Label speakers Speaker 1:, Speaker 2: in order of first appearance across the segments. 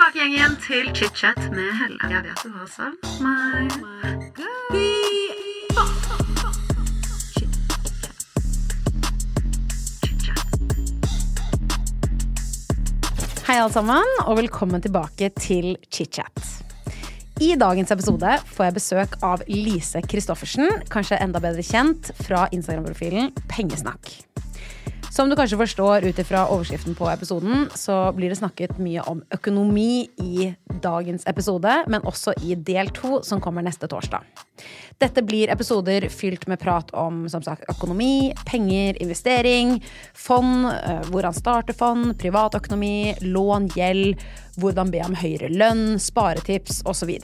Speaker 1: tilbake igjen, til chit-chat med Helle. Jeg vet du har savn meg.
Speaker 2: Hei alle sammen, og velkommen tilbake til chit-chat. I dagens episode får jeg besøk av Lise Christoffersen, kanskje enda bedre kjent fra Instagram-profilen Pengesnakk. Som du kanskje forstår ut ifra overskriften på episoden, så blir det snakket mye om økonomi i dagens episode, men også i del to, som kommer neste torsdag. Dette blir episoder fylt med prat om som sagt, økonomi, penger, investering, fond, eh, hvordan starte fond, privatøkonomi, lån, gjeld, hvordan be om høyere lønn, sparetips osv.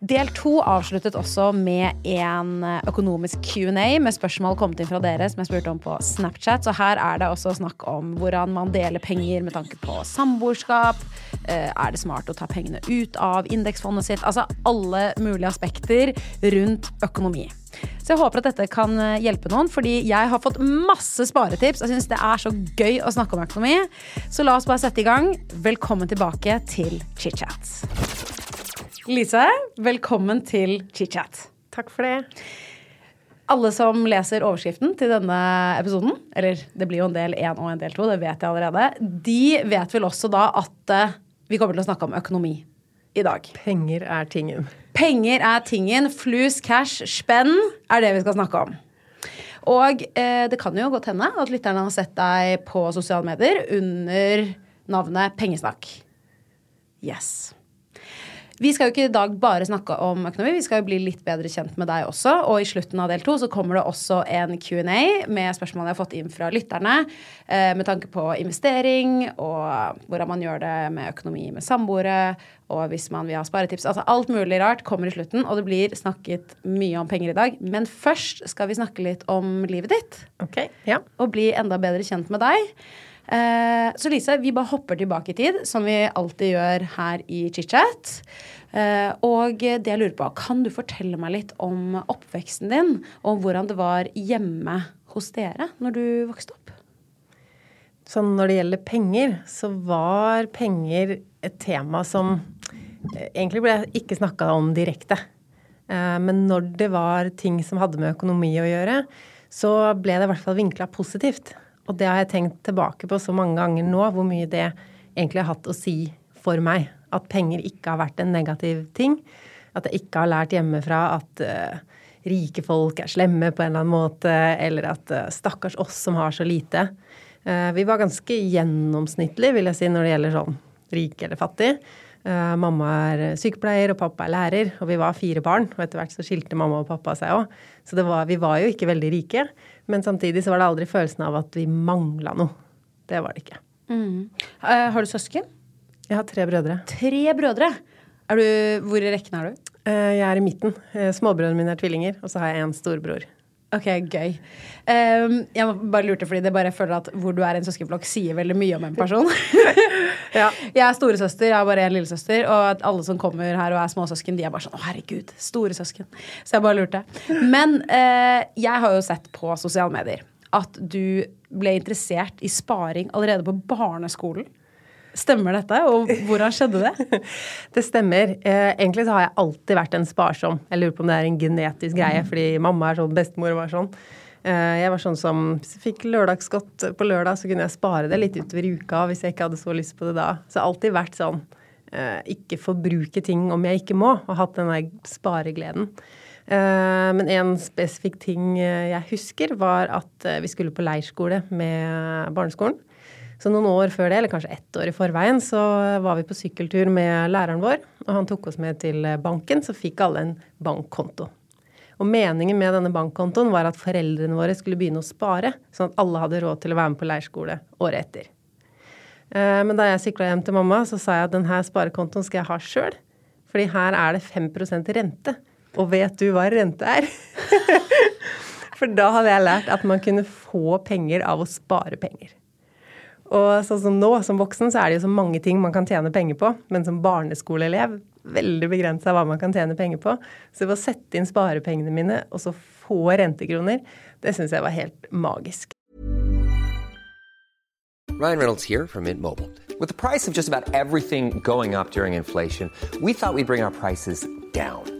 Speaker 2: Del to avsluttet også med en økonomisk Q&A med spørsmål kommet inn fra dere som jeg spurte om på Snapchat. Så her er det også snakk om hvordan man deler penger med tanke på samboerskap. Eh, Er det smart å ta pengene ut av indeksfondet sitt? Altså alle mulige aspekter rundt økonomi. Så jeg håper at dette kan eh, hjelpe noen, fordi jeg har fått masse sparetips. Jeg syns det er så gøy å snakke om økonomi. Så la oss bare sette i gang. Velkommen tilbake til chit-chat. Lise, velkommen til chit-chat.
Speaker 3: Takk for det.
Speaker 2: Alle som leser overskriften til denne episoden, eller det blir jo en del én og en del to, det vet jeg allerede, de vet vel også da at eh, vi kommer til å snakke om økonomi i dag.
Speaker 3: Penger er tingen.
Speaker 2: Penger er tingen. Flus, cash, spenn er det vi skal snakke om. Og eh, det kan jo godt hende at lytterne har sett deg på sosiale medier under navnet Pengesnakk. Yes. Vi skal jo ikke i dag bare snakke om økonomi, vi skal jo bli litt bedre kjent med deg også. Og i slutten av del to så kommer det også en Q&A med spørsmål jeg har fått inn fra lytterne eh, med tanke på investering og hvordan man gjør det med økonomi med samboere, og hvis man vil ha sparetips. Altså alt mulig rart kommer i slutten, og det blir snakket mye om penger i dag. Men først skal vi snakke litt om livet ditt,
Speaker 3: Ok, ja.
Speaker 2: og bli enda bedre kjent med deg. Eh, Så Lise, vi bare hopper tilbake i tid, som vi alltid gjør her i ChitChat. Eh, Og det jeg lurer på, kan du fortelle meg litt om oppveksten din, og hvordan det var hjemme hos dere når du vokste opp?
Speaker 3: Sånn når det gjelder penger, så var penger et tema som eh, egentlig ble ikke snakka om direkte. Men når det var ting som hadde med økonomi å gjøre, så ble det i hvert fall vinkla positivt. Og det har jeg tenkt tilbake på så mange ganger nå, hvor mye det egentlig har hatt å si for meg. At penger ikke har vært en negativ ting. At jeg ikke har lært hjemmefra at uh, rike folk er slemme på en eller annen måte, eller at uh, stakkars oss som har så lite. Uh, vi var ganske gjennomsnittlige, vil jeg si, når det gjelder sånn rik eller fattig. Eh, mamma er sykepleier, og pappa er lærer, og vi var fire barn. Og etter hvert så skilte mamma og pappa seg òg. Så det var, vi var jo ikke veldig rike. Men samtidig så var det aldri følelsen av at vi mangla noe. Det var det ikke.
Speaker 2: Eh, Har du søsken?
Speaker 3: Jeg har tre brødre.
Speaker 2: Tre brødre. Er du, hvor i rekken er du?
Speaker 3: Eh, Jeg er i midten. Småbrødrene mine er tvillinger, og så har jeg en storbror.
Speaker 2: Ok, gøy. Um, jeg bare lurte, fordi det bare jeg føler at hvor du er i en søskenflokk, sier veldig mye om en person.
Speaker 3: Ja.
Speaker 2: Jeg er storesøster, jeg har bare en lillesøster, og at alle som kommer her og er småsøsken, de er bare sånn Å, herregud, storesøsken. Så jeg bare lurte. Men uh, jeg har jo sett på sosiale medier at du ble interessert i sparing allerede på barneskolen. Stemmer dette, og hvordan skjedde det?
Speaker 3: Det stemmer. Eh, egentlig så har jeg alltid vært en sparsom. Jeg lurer på om det er en genetisk greie, fordi mamma er sånn, bestemor var sånn. Eh, jeg var sånn som fikk lørdagsgodt på lørdag, så kunne jeg spare det litt utover uka hvis jeg ikke hadde så lyst på det da. Så jeg har alltid vært sånn eh, ikke forbruke ting om jeg ikke må, og hatt den der sparegleden. Men en spesifikk ting jeg husker, var at vi skulle på leirskole med barneskolen. Så noen år før det, eller kanskje ett år i forveien, så var vi på sykkeltur med læreren vår. Og han tok oss med til banken, så fikk alle en bankkonto. Og meningen med denne bankkontoen var at foreldrene våre skulle begynne å spare, sånn at alle hadde råd til å være med på leirskole året etter. Eh, Men da jeg sykla hjem til mamma, så sa jeg at denne sparekontoen skal jeg ha sjøl. Fordi her er det 5% rente. Og vet du hva rente er? For da hadde jeg lært at man kunne få penger av å spare penger. Og sånn som nå, som voksen, så er det jo så mange ting man kan tjene penger på. Men som barneskoleelev, veldig begrensa hva man kan tjene penger på. Så å sette inn sparepengene mine, og så få rentekroner, det syns jeg var helt magisk.
Speaker 4: Ryan Reynolds here from Mint Mobile. With the price of just about everything going up during inflation, we thought we'd bring our prices down.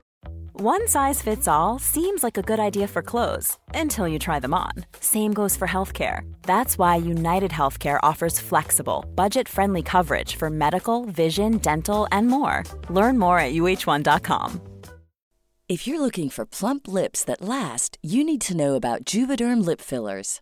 Speaker 5: One size fits all seems like a good idea for clothes until you try them on. Same goes for healthcare. That's why United Healthcare offers flexible, budget friendly coverage for medical, vision, dental, and more. Learn more at uh1.com.
Speaker 6: If you're looking for plump lips that last, you need to know about Juvederm lip fillers.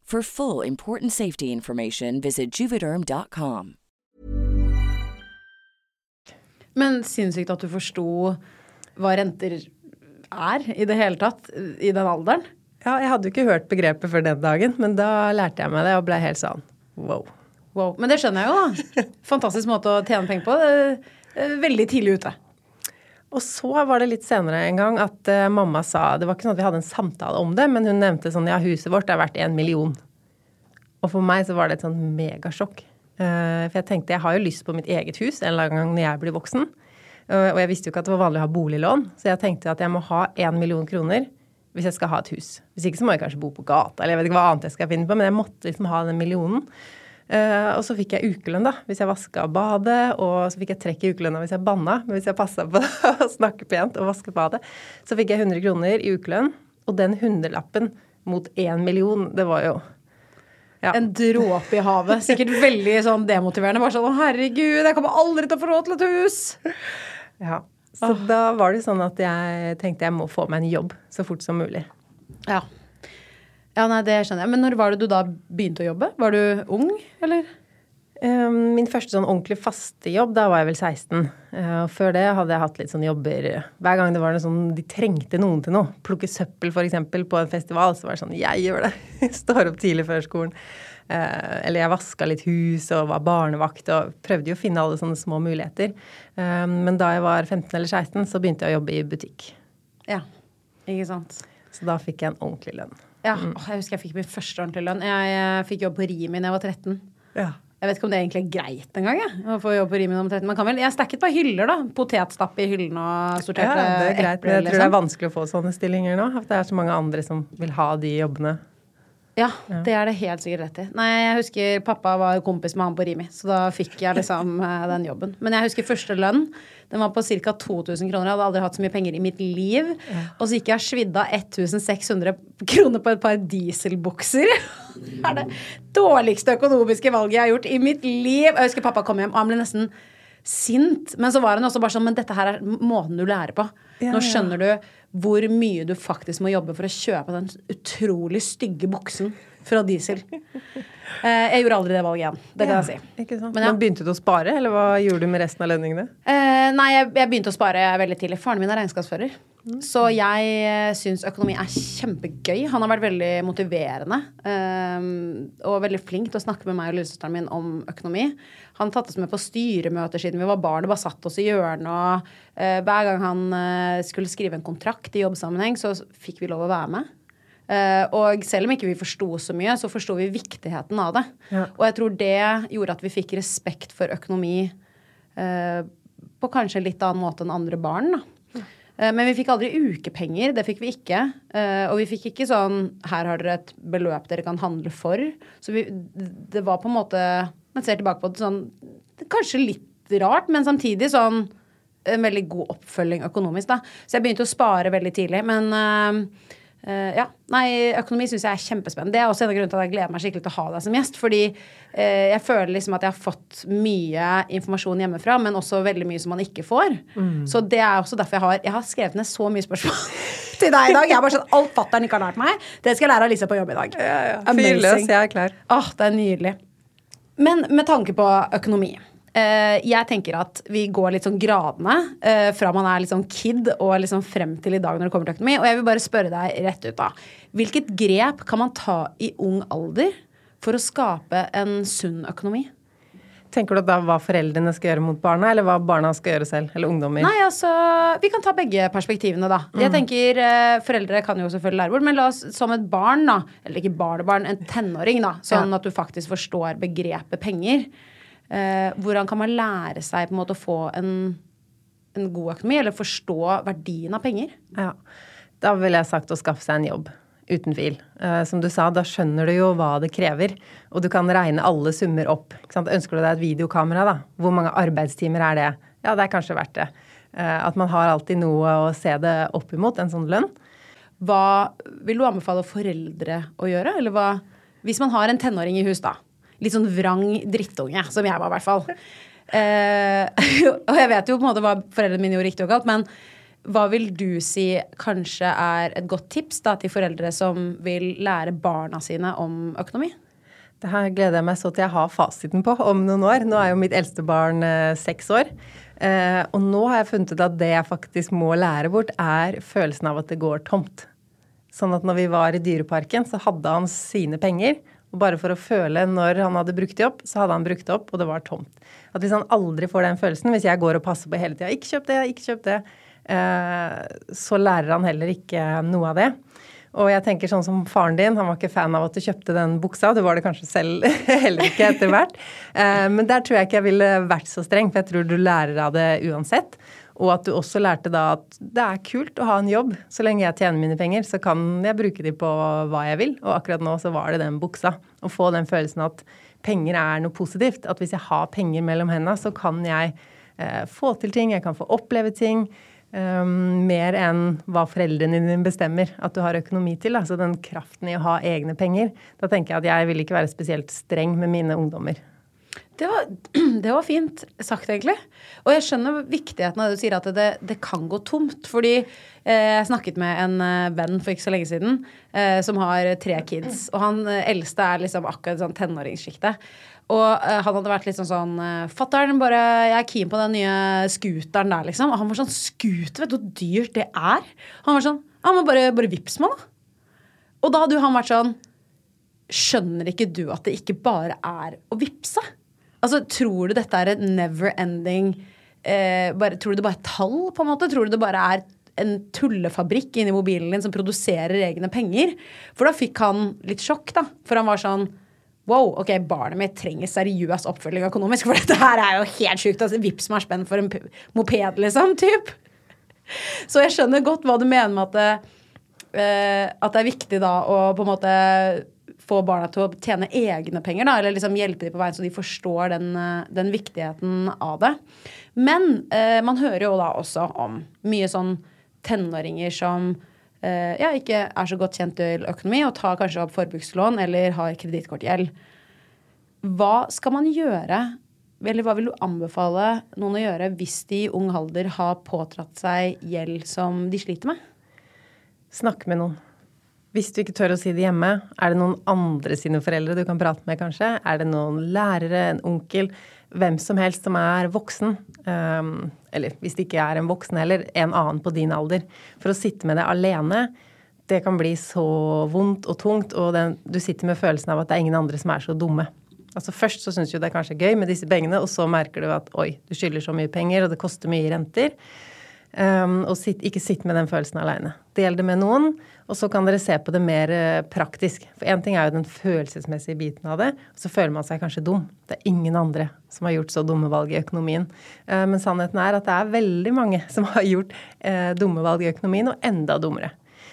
Speaker 6: For full important safety information, visit juvederm.com.
Speaker 2: Men sinnssykt at du forsto hva renter er i det hele tatt i den alderen.
Speaker 3: Ja, jeg hadde jo ikke hørt begrepet før den dagen, men da lærte jeg meg det og ble helt sånn wow.
Speaker 2: Wow. Men det skjønner jeg jo, da. Fantastisk måte å tjene penger på. Eh, Veldig tidlig ute.
Speaker 3: Og så var det litt senere en gang at uh, mamma sa Det var ikke sånn at vi hadde en samtale om det, men hun nevnte sånn Ja, huset vårt er verdt en million. Og for meg så var det et sånn megasjokk. Uh, for jeg tenkte jeg har jo lyst på mitt eget hus en eller annen gang når jeg blir voksen. Uh, og jeg visste jo ikke at det var vanlig å ha boliglån, så jeg tenkte at jeg må ha én million kroner hvis jeg skal ha et hus. Hvis ikke så må jeg kanskje bo på gata, eller jeg vet ikke hva annet jeg skal finne på, men jeg måtte liksom ha den millionen. Eh, og så fikk jeg ukelønn da, hvis jeg vaska badet, og så fikk jeg trekk i ukelønna hvis jeg banna. Men hvis jeg passa på å snakke pent og vaske badet, så fikk jeg 100 kroner i ukelønn. Og den hundrelappen mot én million, det var jo ja.
Speaker 2: En dråpe i havet. Sikkert veldig sånn demotiverende. Bare sånn 'Å, herregud, jeg kommer aldri til å få råd til et hus'.
Speaker 3: Ja. Så da var det sånn at jeg tenkte jeg må få meg en jobb så fort som mulig.
Speaker 2: Ja. Ja, nei, det skjønner jeg. Men når var det du da begynte å jobbe? Var du ung, eller?
Speaker 3: Um, Min første sånn ordentlig faste jobb, da var jeg vel 16. Uh, Og før det hadde jeg hatt litt sånn jobber Hver gang det var noe sånn, de trengte noen til noe. Plukke søppel, eksempel, på en festival. Så var det sånn Jeg gjør det! Står opp tidlig før skolen. Uh, eller jeg vaska litt hus og var barnevakt og prøvde jo å finne alle sånne små muligheter. Um, men da jeg var 15 eller 16, så begynte jeg å jobbe i butikk.
Speaker 2: Ja. Ikke sant.
Speaker 3: Så da fikk jeg en ordentlig lønn.
Speaker 2: Ja, Jeg husker jeg fikk min første ordentlige lønn. Jeg, fikk jobb på Rimi da jeg var 13.
Speaker 3: Ja.
Speaker 2: Jeg vet ikke om det egentlig er greit engang. Å få jobb på Rimi når man er 13. Man kan vel, Jeg stacket bare hyller, da. Potetstappe i hyllene og
Speaker 3: Ja,
Speaker 2: sorterte
Speaker 3: det er greit.
Speaker 2: Epler.
Speaker 3: jeg tror det er
Speaker 2: liksom.
Speaker 3: vanskelig å få sånne stillinger nå. At det er så mange andre som vil ha de jobbene.
Speaker 2: Ja, det er det helt sikkert rett i. Nei, jeg husker pappa var kompis med han på Rimi, så da fikk jeg liksom eh, den jobben. Men jeg husker første lønn. Den var på ca. 2000 kroner. Jeg hadde aldri hatt så mye penger i mitt liv. Og så gikk jeg og svidde av 1600 kroner på et par dieselbukser. Det er det dårligste økonomiske valget jeg har gjort i mitt liv. Jeg husker pappa kom hjem, og han ble nesten sint. Men så var han også bare sånn Men dette her er måten du lærer på.
Speaker 3: Ja,
Speaker 2: Nå skjønner du hvor mye du faktisk må jobbe for å kjøpe den utrolig stygge buksen fra Diesel. Eh, jeg gjorde aldri det valget igjen. Det kan jeg si.
Speaker 3: Ikke sant?
Speaker 2: Men ja.
Speaker 3: Men begynte du å spare, eller hva gjorde du med resten av lønningene?
Speaker 2: Eh, nei, jeg, jeg begynte å spare veldig tidlig. Faren min er regnskapsfører. Så jeg uh, syns økonomi er kjempegøy. Han har vært veldig motiverende eh, og veldig flink til å snakke med meg og lillesøsteren min om økonomi. Han tatt oss med på styremøter siden vi var barn og bare satt oss i hjørnet. Og eh, hver gang han eh, skulle skrive en kontrakt i jobbsammenheng, så fikk vi lov å være med. Eh, og selv om ikke vi forsto så mye, så forsto vi viktigheten av det.
Speaker 3: Ja.
Speaker 2: Og jeg tror det gjorde at vi fikk respekt for økonomi eh, på kanskje en litt annen måte enn andre barn. Da. Eh, Men vi fikk aldri ukepenger, det fikk vi ikke. Eh, Og vi fikk ikke sånn her har dere et beløp dere kan handle for. Så vi, det var på en måte Man ser tilbake på det sånn Kanskje litt rart, men samtidig sånn en veldig god oppfølging økonomisk, da. Så jeg begynte å spare veldig tidlig. Men eh, eh, ja. Nei, økonomi syns jeg er kjempespennende. Det er også en av grunnene til at jeg gleder meg skikkelig til å ha deg som gjest. Fordi uh, jeg føler liksom at jeg har fått mye informasjon hjemmefra, men også veldig mye som man ikke får. Så det er også derfor jeg har Jeg har skrevet ned så mye spørsmål til deg i dag. Jeg har bare sånn Alt fatter'n ikke har lært meg, det skal jeg lære av Lisa på jobb i dag.
Speaker 3: Fyr løs, jeg er klar.
Speaker 2: Åh, det er nydelig. Men med tanke på økonomi. Eh, jeg tenker at vi går litt sånn gradene eh, fra man er litt sånn kid og liksom frem til i dag når det kommer til økonomi. Og jeg vil bare spørre deg rett ut, da. Hvilket grep kan man ta i ung alder for å skape en sunn økonomi?
Speaker 3: Tenker du da hva foreldrene skal gjøre mot barna, eller hva barna skal gjøre selv? Eller ungdommer?
Speaker 2: Nei, altså, Vi kan ta begge perspektivene, da. Jeg tenker, eh, Foreldre kan jo selvfølgelig lære bort, men la oss som et barn, da, eller ikke barnebarn, en tenåring, da, sånn
Speaker 3: Ja.
Speaker 2: at du faktisk forstår begrepet penger. Eh, hvordan kan man lære seg på en måte å få en, en god økonomi, eller forstå verdien av penger?
Speaker 3: Ja. Da ville jeg sagt å skaffe seg en jobb. Uten tvil. Eh, som du sa, da skjønner du jo hva det krever. Og du kan regne alle summer opp. Ønsker du deg et videokamera, da? Hvor mange arbeidstimer er det? Ja, det er kanskje verdt det. Eh, at man har alltid noe å se det opp imot, en sånn lønn.
Speaker 2: Hva vil du anbefale foreldre å gjøre? Eller hva Hvis man har en tenåring i hus, da. Litt sånn vrang drittunge, som jeg var, i hvert fall. Eh, og jeg vet jo på en måte hva foreldrene mine gjorde riktig og galt, men hva vil du si kanskje er et godt tips da, til foreldre som vil lære barna sine om økonomi?
Speaker 3: Det her gleder jeg meg så til jeg har fasiten på om noen år. Nå er jo mitt eldste barn eh, seks år. Eh, og nå har jeg funnet ut at det jeg faktisk må lære bort, er følelsen av at det går tomt. Sånn at når vi var i Dyreparken, så hadde han sine penger. Og bare for å føle når han hadde brukt de opp, så hadde han brukt det opp, og det var tomt. At hvis han aldri får den følelsen, hvis jeg går og passer på hele tida, ikke kjøp det, ikke kjøp det, eh, så lærer han heller ikke noe av det. Og jeg tenker sånn som faren din, han var ikke fan av at du kjøpte den buksa. Du var det kanskje selv heller ikke etter hvert. Eh, men der tror jeg ikke jeg ville vært så streng, for jeg tror du lærer av det uansett. Og at du også lærte da at det er kult å ha en jobb. Så lenge jeg tjener mine penger, så kan jeg bruke de på hva jeg vil. Og akkurat nå så var det den buksa. Å få den følelsen at penger er noe positivt. At hvis jeg har penger mellom hendene, så kan jeg eh, få til ting, jeg kan få oppleve ting. Um, mer enn hva foreldrene dine bestemmer at du har økonomi til. Altså den kraften i å ha egne penger. Da tenker jeg at jeg vil ikke være spesielt streng med mine ungdommer.
Speaker 2: Det var, det var fint sagt, egentlig. Og jeg skjønner viktigheten av det du sier, at det, det kan gå tomt. Fordi eh, jeg snakket med en eh, venn for ikke så lenge siden eh, som har tre kids. Og han eh, eldste er liksom akkurat sånn tenåringssjiktet. Og eh, han hadde vært litt sånn sånn eh, Fatter'n, bare jeg er keen på den nye scooteren der, liksom. Og han var sånn Scooter, vet du hvor dyrt det er? Han var sånn Ja, men bare, bare vips meg, da. Og da hadde jo han vært sånn Skjønner ikke du at det ikke bare er å vippse? Altså, Tror du dette er et never ending eh, Tror du det bare er tall, på en måte? Tror du det bare er en tullefabrikk inni mobilen din som produserer egne penger? For da fikk han litt sjokk, da. For han var sånn Wow, ok, barnet mitt trenger seriøs oppfølging økonomisk, for dette her er jo helt sjukt. Altså, Vips meg spenn for en moped, liksom. Typ. Så jeg skjønner godt hva du mener med at det, eh, at det er viktig da å på en måte få barna til å tjene egne penger, da, eller liksom hjelpe dem på veien så de forstår den, eh, den viktigheten av det. Men eh, man hører jo da også om mye sånn tenåringer som eh, ja, ikke er så godt kjent til økonomi og tar kanskje opp forbrukslån eller har kredittkortgjeld. Hva skal man gjøre, eller hva vil du anbefale noen å gjøre hvis de i ung alder har pådratt seg gjeld som de sliter med?
Speaker 3: Snakk med noen. Hvis du ikke tør å si det hjemme, er det noen andre sine foreldre du kan prate med, kanskje? Er det noen lærere, en onkel, hvem som helst som er voksen? Um, eller hvis det ikke er en voksen heller, en annen på din alder. For å sitte med det alene, det kan bli så vondt og tungt, og den, du sitter med følelsen av at det er ingen andre som er så dumme. Altså Først så syns du det er kanskje gøy med disse pengene, og så merker du at oi, du skylder så mye penger, og det koster mye renter. Um, og sitt, ikke sitt med den følelsen aleine. Del det med noen, og så kan dere se på det mer uh, praktisk. For én ting er jo den følelsesmessige biten av det, og så føler man seg kanskje dum. Det er ingen andre som har gjort så dumme valg i økonomien. Uh, men sannheten er at det er veldig mange som har gjort uh, dumme valg i økonomien, og enda dummere.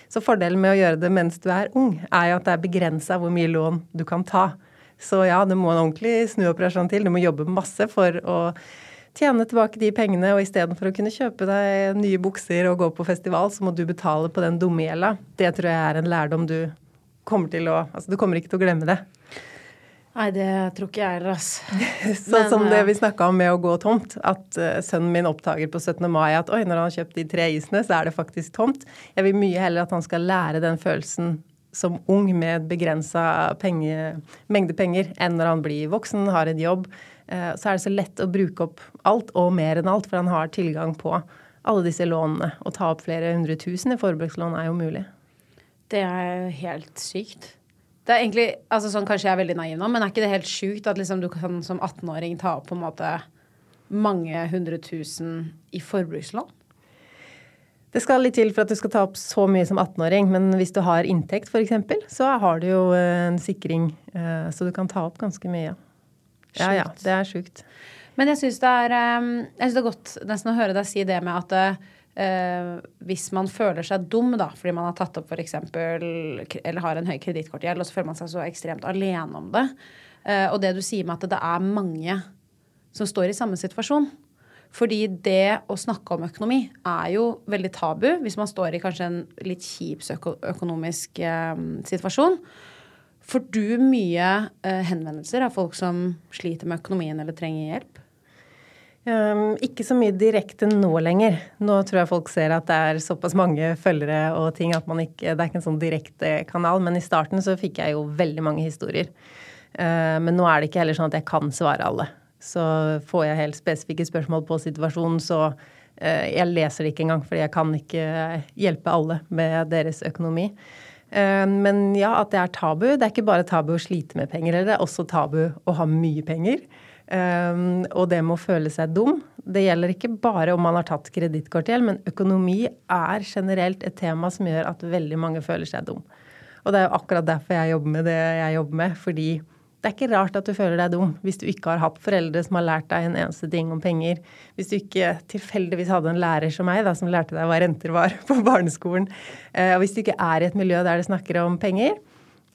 Speaker 3: Så fordelen med å gjøre det mens du er ung, er jo at det er begrensa hvor mye lån du kan ta. Så ja, det må en ordentlig snuoperasjon til. Du må jobbe masse for å tjene tilbake de pengene, og istedenfor å kunne kjøpe deg nye bukser og gå på festival, så må du betale på den dumme gjelda. Det tror jeg er en lærdom du kommer til å Altså, du kommer ikke til å glemme det.
Speaker 2: Nei, det tror ikke jeg heller, altså.
Speaker 3: sånn som det
Speaker 2: eh,
Speaker 3: vi snakka om med å gå tomt. At uh, sønnen min oppdager på 17. mai at oi, når han har kjøpt de tre isene, så er det faktisk tomt. Jeg vil mye heller at han skal lære den følelsen som ung med begrensa mengde penger, enn når han blir voksen, har en jobb Eh, så er det så lett å bruke opp alt og mer enn alt, for han har tilgang på alle disse lånene. Å ta opp flere hundre tusen i forbrukslån er jo mulig.
Speaker 2: Det er helt sykt. Det er egentlig, altså sånn Kanskje jeg er veldig naiv nå, men er ikke det helt sjukt at liksom du kan som 18-åring ta opp på en måte mange hundre tusen i forbrukslån?
Speaker 3: Det skal litt til for at du skal ta opp så mye som 18-åring, men hvis du har inntekt f.eks., så har du jo en sikring, eh, så du kan ta opp ganske mye. Ja, ja. ja. Det er sjukt.
Speaker 2: Men jeg syns det, ehm, det, er godt nesten å høre deg si det med at Uh, hvis man føler seg dum da, fordi man har tatt opp for eksempel, eller har en høy kredittkortgjeld, og så føler man seg så ekstremt alene om det. Uh, og det du sier med at det er mange som står i samme situasjon. Fordi det å snakke om økonomi er jo veldig tabu hvis man står i kanskje en litt kjip økonomisk uh, situasjon. Får du mye uh, henvendelser av folk som sliter med økonomien eller trenger hjelp?
Speaker 3: Um, ikke så mye direkte nå lenger. Nå tror jeg folk ser at det er såpass mange følgere og ting at man ikke, det er ikke en sånn direkte kanal. Men i starten så fikk jeg jo veldig mange historier. Uh, men nå er det ikke heller sånn at jeg kan svare alle. Så får jeg helt spesifikke spørsmål på situasjonen, så uh, jeg leser det ikke engang. Fordi jeg kan ikke hjelpe alle med deres økonomi. Eh, men ja, at det er tabu. Det er ikke bare tabu å slite med penger, det er også tabu å ha mye penger. Eh, og det med å føle seg dum. Det gjelder ikke bare om man har tatt kredittkortgjeld, men økonomi er generelt et tema som gjør at veldig mange føler seg dum. Og det er jo akkurat derfor jeg jobber med det jeg jobber med. fordi det er ikke rart at du føler deg dum hvis du ikke har hatt foreldre som har lært deg en eneste ting om penger. Hvis du ikke tilfeldigvis hadde en lærer som meg, da, som lærte deg hva renter var på barneskolen. Eh, og hvis du ikke er i et miljø der det snakker om penger,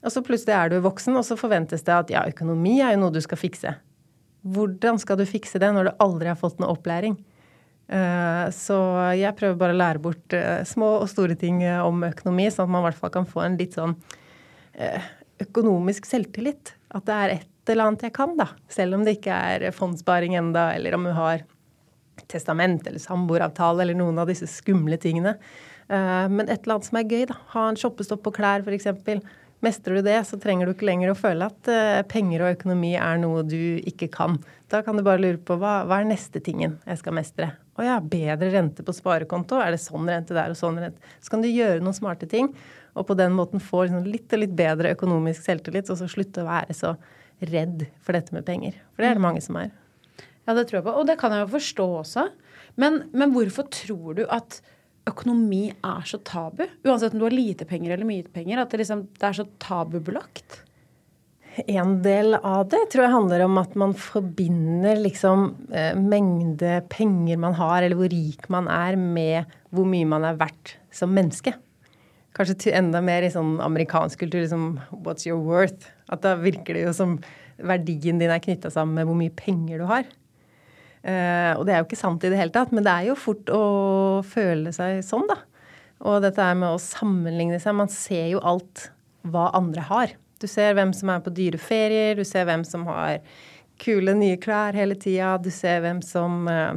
Speaker 3: og så plutselig er du voksen, og så forventes det at ja, økonomi er jo noe du skal fikse. Hvordan skal du fikse det når du aldri har fått noe opplæring? Eh, så jeg prøver bare å lære bort eh, små og store ting om økonomi, sånn at man i hvert fall kan få en litt sånn økonomisk selvtillit. At det er et eller annet jeg kan, da. Selv om det ikke er fondssparing enda, eller om du har testament eller samboeravtale eller noen av disse skumle tingene. Eh, men et eller annet som er gøy, da. Ha en shoppestopp på klær, f.eks. Mestrer du det, så trenger du ikke lenger å føle at eh, penger og økonomi er noe du ikke kan. Da kan du bare lure på hva, hva er neste tingen jeg skal mestre. Å ja, bedre rente på sparekonto. Er det sånn rente der og sånn rente? Så kan du gjøre noen smarte ting og på den måten få liksom litt og litt bedre økonomisk selvtillit, og så slutte å være så redd for dette med penger. For det er det mange som er.
Speaker 2: Ja, det tror jeg på. Og det kan jeg jo forstå også. Men, men hvorfor tror du at økonomi er så tabu? Uansett om du har lite penger eller mye penger, at det, liksom, det er så tabubelagt?
Speaker 3: En del av det tror jeg handler om at man forbinder liksom eh, mengde penger man har, eller hvor rik man er, med hvor mye man er verdt som menneske kanskje enda mer i sånn amerikansk kultur, liksom what's your worth? At da virker det jo som verdien din er knytta sammen med hvor mye penger du har. Eh, og det er jo ikke sant i det hele tatt, men det er jo fort å føle seg sånn, da. Og dette er med å sammenligne seg. Man ser jo alt hva andre har. Du ser hvem som er på dyre ferier, du ser hvem som har kule nye klær hele tida, du ser hvem som uh,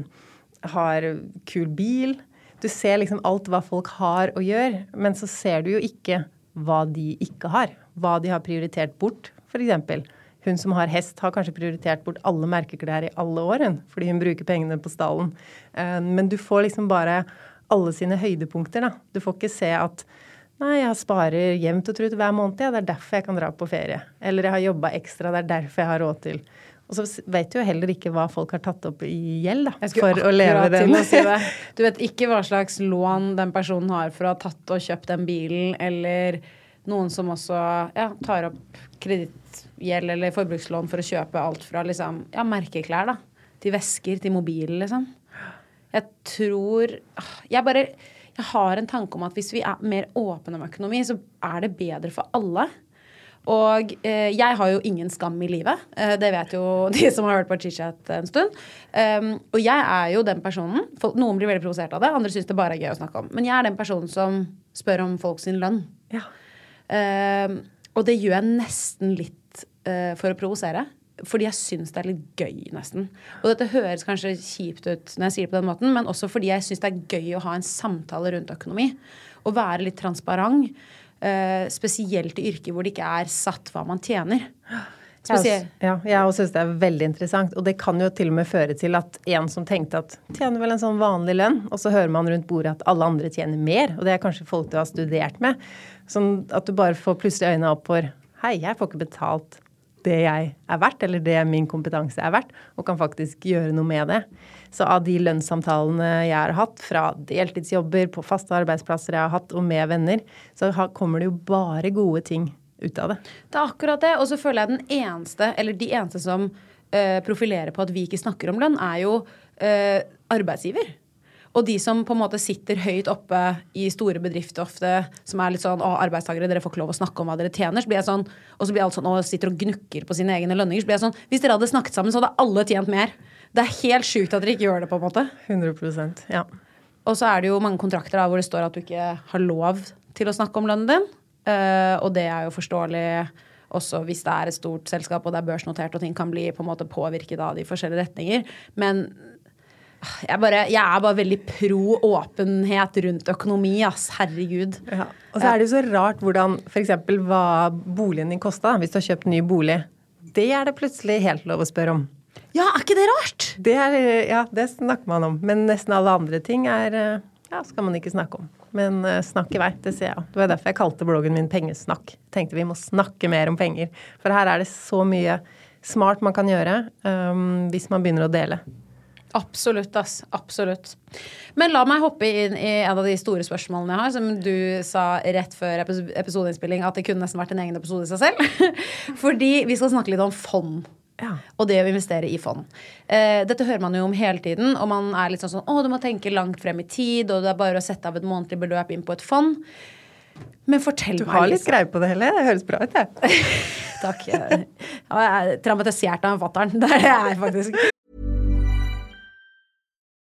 Speaker 3: har kul bil. Du ser liksom alt hva folk har og gjør, men så ser du jo ikke hva de ikke har. Hva de har prioritert bort, f.eks. Hun som har hest, har kanskje prioritert bort alle merkeklær i alle år, fordi hun bruker pengene på stallen. Eh, men du får liksom bare alle sine høydepunkter, da. Du får ikke se at Nei, jeg sparer jevnt og trutt hver måned. Ja, det er derfor jeg kan dra på ferie. Eller jeg har jobba ekstra, det er derfor jeg har råd til Og så vet du jo heller ikke hva folk har tatt opp i gjeld, da. For å leve den.
Speaker 2: å si det. Du vet ikke hva slags lån den personen har for å ha tatt og kjøpt den bilen, eller noen som også ja, tar opp kredittgjeld eller forbrukslån for å kjøpe alt fra liksom, ja, merkeklær da, til vesker, til mobilen, liksom. Jeg tror ah, Jeg bare jeg har en tanke om at hvis vi er mer åpne om økonomi, så er det bedre for alle. Og eh, jeg har jo ingen skam i livet. Eh, det vet jo de som har hørt på Chit-chat en stund. Um, og jeg er jo den personen folk, Noen blir veldig provosert av det, andre syns det bare er gøy å snakke om. Men jeg er den personen som spør om folk sin lønn.
Speaker 3: Ja.
Speaker 2: Um, og det gjør jeg nesten litt uh, for å provosere. Fordi jeg syns det er litt gøy, nesten. Og dette høres kanskje kjipt ut når jeg sier det på den måten, men også fordi jeg syns det er gøy å ha en samtale rundt økonomi. Og være litt transparent. Eh, spesielt i yrker hvor det ikke er satt hva man tjener. Spesielt.
Speaker 3: Ja, jeg syns det er veldig interessant. Og det kan jo til og med føre til at en som tenkte at tjener vel en sånn vanlig lønn, og så hører man rundt bordet at alle andre tjener mer, og det er kanskje folk du har studert med. Sånn at du bare får plutselig øynene opp for Hei, jeg får ikke betalt det jeg er verdt, eller det min kompetanse er verdt, og kan faktisk gjøre noe med det. Så av de lønnssamtalene jeg har hatt, fra deltidsjobber, på faste arbeidsplasser jeg har hatt, og med venner, så kommer det jo bare gode ting ut av det.
Speaker 2: Det er akkurat det. Og så føler jeg den eneste, eller de eneste som eh, profilerer på at vi ikke snakker om lønn, er jo eh, arbeidsgiver. Og de som på en måte sitter høyt oppe i store bedrifter ofte, som er litt sånn å, arbeidstakere, dere får ikke lov å snakke om hva dere tjener. Så blir jeg sånn, og så blir alt sånn, og sitter og gnukker på sine egne lønninger. Så blir jeg sånn, hvis dere hadde snakket sammen, så hadde alle tjent mer. Det er helt sjukt at dere ikke gjør det, på en måte.
Speaker 3: 100% ja.
Speaker 2: Og så er det jo mange kontrakter da, hvor det står at du ikke har lov til å snakke om lønnen din. Eh, og det er jo forståelig også hvis det er et stort selskap og det er børsnotert og ting kan bli på en måte påvirket av de forskjellige retninger. Men jeg, bare, jeg er bare veldig pro åpenhet rundt økonomi, ass. Herregud.
Speaker 3: Ja. Og så er det jo så rart hvordan f.eks. hva boligen din kosta hvis du har kjøpt ny bolig. Det er det plutselig helt lov å spørre om.
Speaker 2: Ja, er ikke det rart?
Speaker 3: Det er, ja, det snakker man om. Men nesten alle andre ting er eh, ja, skal man ikke snakke om. Men uh, snakk i vei, det ser jeg. Det var derfor jeg kalte bloggen min Pengesnakk. Tenkte vi må snakke mer om penger. For her er det så mye smart man kan gjøre um, hvis man begynner å dele.
Speaker 2: Absolutt, ass. Absolutt. Men la meg hoppe inn i en av de store spørsmålene jeg har, som du sa rett før epis- episodeinnspilling at det kunne nesten vært en egen episode i seg selv. Fordi vi skal snakke litt om fond.
Speaker 3: Ja.
Speaker 2: Og det å investere i fond. Eh, dette hører man jo om hele tiden, og man er litt sånn sånn Å, du må tenke langt frem i tid, og det er bare å sette av et månedlig beløp inn på et fond. Men fortell
Speaker 3: Du
Speaker 2: meg,
Speaker 3: har litt
Speaker 2: Lise.
Speaker 3: greie på det hele. Det høres bra ut, jeg.
Speaker 2: Takk. Jeg, er traumatisert av fatter'n. Det er jeg faktisk.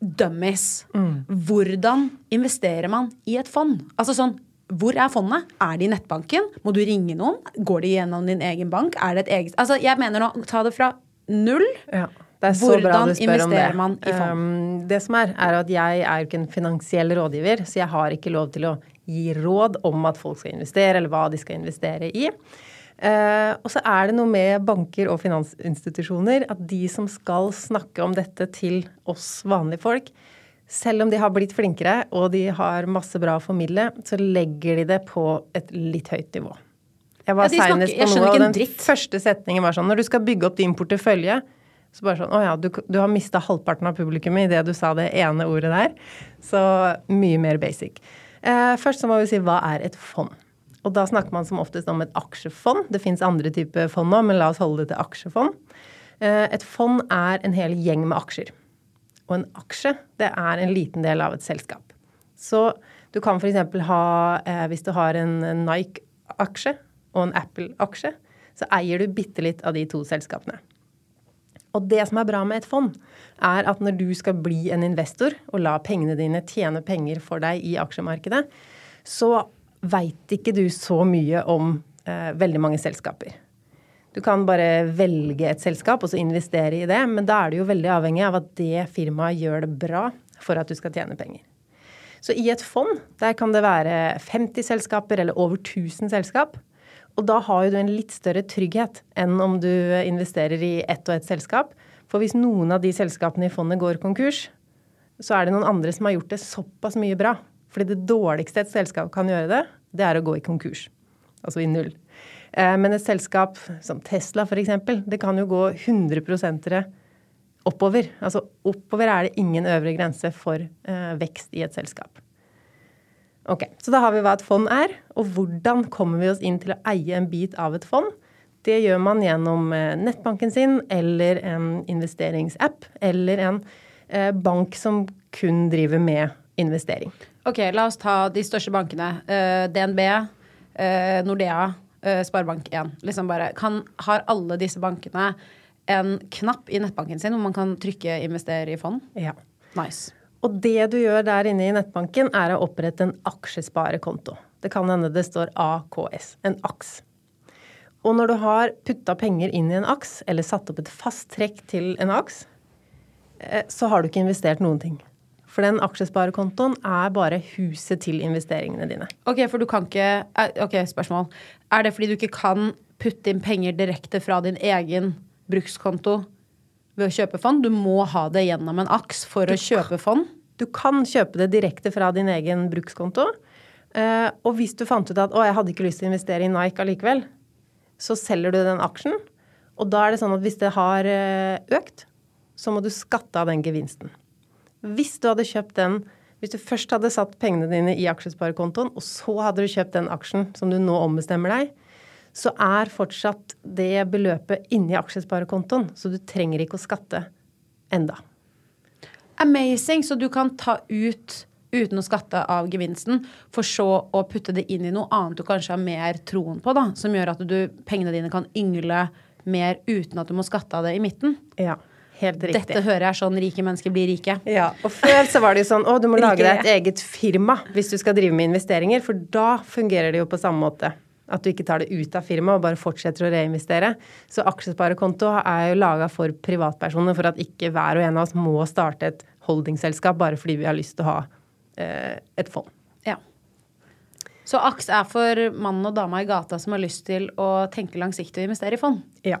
Speaker 2: dummies. Hvordan investerer man i et fond? Altså sånn, hvor er fondet? Er det i nettbanken? Må du ringe noen? Går det gjennom din egen bank? Er det et eget Altså, jeg mener nå, ta det fra null.
Speaker 3: Ja, det er så
Speaker 2: Hvordan
Speaker 3: bra du spør om det.
Speaker 2: man i fond?
Speaker 3: Um, det som er, er at jeg er jo ikke en finansiell rådgiver, så jeg har ikke lov til å gi råd om at folk skal investere, eller hva de skal investere i. Eh, og så er det noe med banker og finansinstitusjoner at de som skal snakke om dette til oss vanlige folk, selv om de har blitt flinkere og de har masse bra å formidle, så legger de det på et litt høyt nivå. Jeg var
Speaker 2: Ja, seinest
Speaker 3: på noe, og den
Speaker 2: dritt.
Speaker 3: første setningen var sånn Når du skal bygge opp din portefølje, så bare sånn Å ja, du, du har mista halvparten av publikummet idet du sa det ene ordet der. Så mye mer basic. Eh, først så må vi si hva er et fond? Og da snakker man som oftest om et aksjefond. Det fins andre typer fond òg, men la oss holde det til aksjefond. Eh, et fond er en hel gjeng med aksjer. Og en aksje, det er en liten del av et selskap. Så du kan f.eks. ha, eh, hvis du har en Nike-aksje og en Apple-aksje, så eier du bitte litt av de to selskapene. Og det som er bra med et fond, er at når du skal bli en investor og la pengene dine tjene penger for deg i aksjemarkedet, så veit ikke du så mye om eh, veldig mange selskaper. Du kan bare velge et selskap og så investere i det, men da er du jo veldig avhengig av at det firmaet gjør det bra for at du skal tjene penger. Så i et fond, der kan det være 50 selskaper eller over 1000 selskap. Og da har jo du en litt større trygghet enn om du investerer i ett og ett selskap. For hvis noen av de selskapene i fondet går konkurs, så er det noen andre som har gjort det såpass mye bra. Fordi det dårligste et selskap kan gjøre det, det er å gå i konkurs. Altså i null. Eh, Men et selskap som Tesla f.eks., det kan jo gå 100 oppover. Altså oppover er det ingen øvre grense for eh, vekst i et selskap. Ok, Så da har vi hva et fond er, og hvordan kommer vi oss inn til å eie en bit av et fond. Det gjør man gjennom eh, nettbanken sin eller en investeringsapp eller en bank som kun driver med investering.
Speaker 2: Ok, la oss ta de største bankene. Uh, DNB, uh, Nordea, uh, Sparebank1. Liksom bare, kan, har alle disse bankene en knapp i nettbanken sin hvor man kan trykke 'investere i fond'?
Speaker 3: Ja.
Speaker 2: Nice.
Speaker 3: Og det du gjør der inne i nettbanken, er å opprette en aksjesparekonto. Det kan hende det står AKS, en AKS. Og når du har putta penger inn i en AKS, eller satt opp et fast trekk til en AKS, eh, så har du ikke investert noen ting. For den aksjesparekontoen er bare huset til investeringene dine.
Speaker 2: Ok, for du kan ikke eh, Ok, spørsmål. Er det fordi du ikke kan putte inn penger direkte fra din egen brukskonto ved å kjøpe fond? Du må ha det gjennom en aks for å kjøpe fond?
Speaker 3: Du kan kjøpe det direkte fra din egen brukskonto. Eh, og hvis du fant ut at 'å, jeg hadde ikke lyst til å investere i Nike allikevel', så selger du den aksjen. Og da er det sånn at hvis det har eh, økt, så må du skatte av den gevinsten. Hvis du hadde kjøpt den hvis du først hadde satt pengene dine i aksjesparekontoen, og så hadde du kjøpt den aksjen som du nå ombestemmer deg, så er fortsatt det beløpet inni aksjesparekontoen. Så du trenger ikke å skatte enda.
Speaker 2: Amazing! Så du kan ta ut uten å skatte av gevinsten, for så å putte det inn i noe annet du kanskje har mer troen på, da, som gjør at du, pengene dine kan yngle mer uten at du må skatte av det i midten.
Speaker 3: Ja, helt riktig.
Speaker 2: Dette hører jeg sånn rike mennesker blir rike.
Speaker 3: Ja, og før så var det jo sånn å, du må lage deg et eget firma hvis du skal drive med investeringer, for da fungerer det jo på samme måte. At du ikke tar det ut av firmaet og bare fortsetter å reinvestere. Så aksjesparekonto er jo laga for privatpersoner for at ikke hver og en av oss må starte et holdingselskap bare fordi vi har lyst til å ha eh, et fond.
Speaker 2: Ja. Så AKS er for mannen og dama i gata som har lyst til å tenke langsiktig og investere i fond.
Speaker 3: Ja,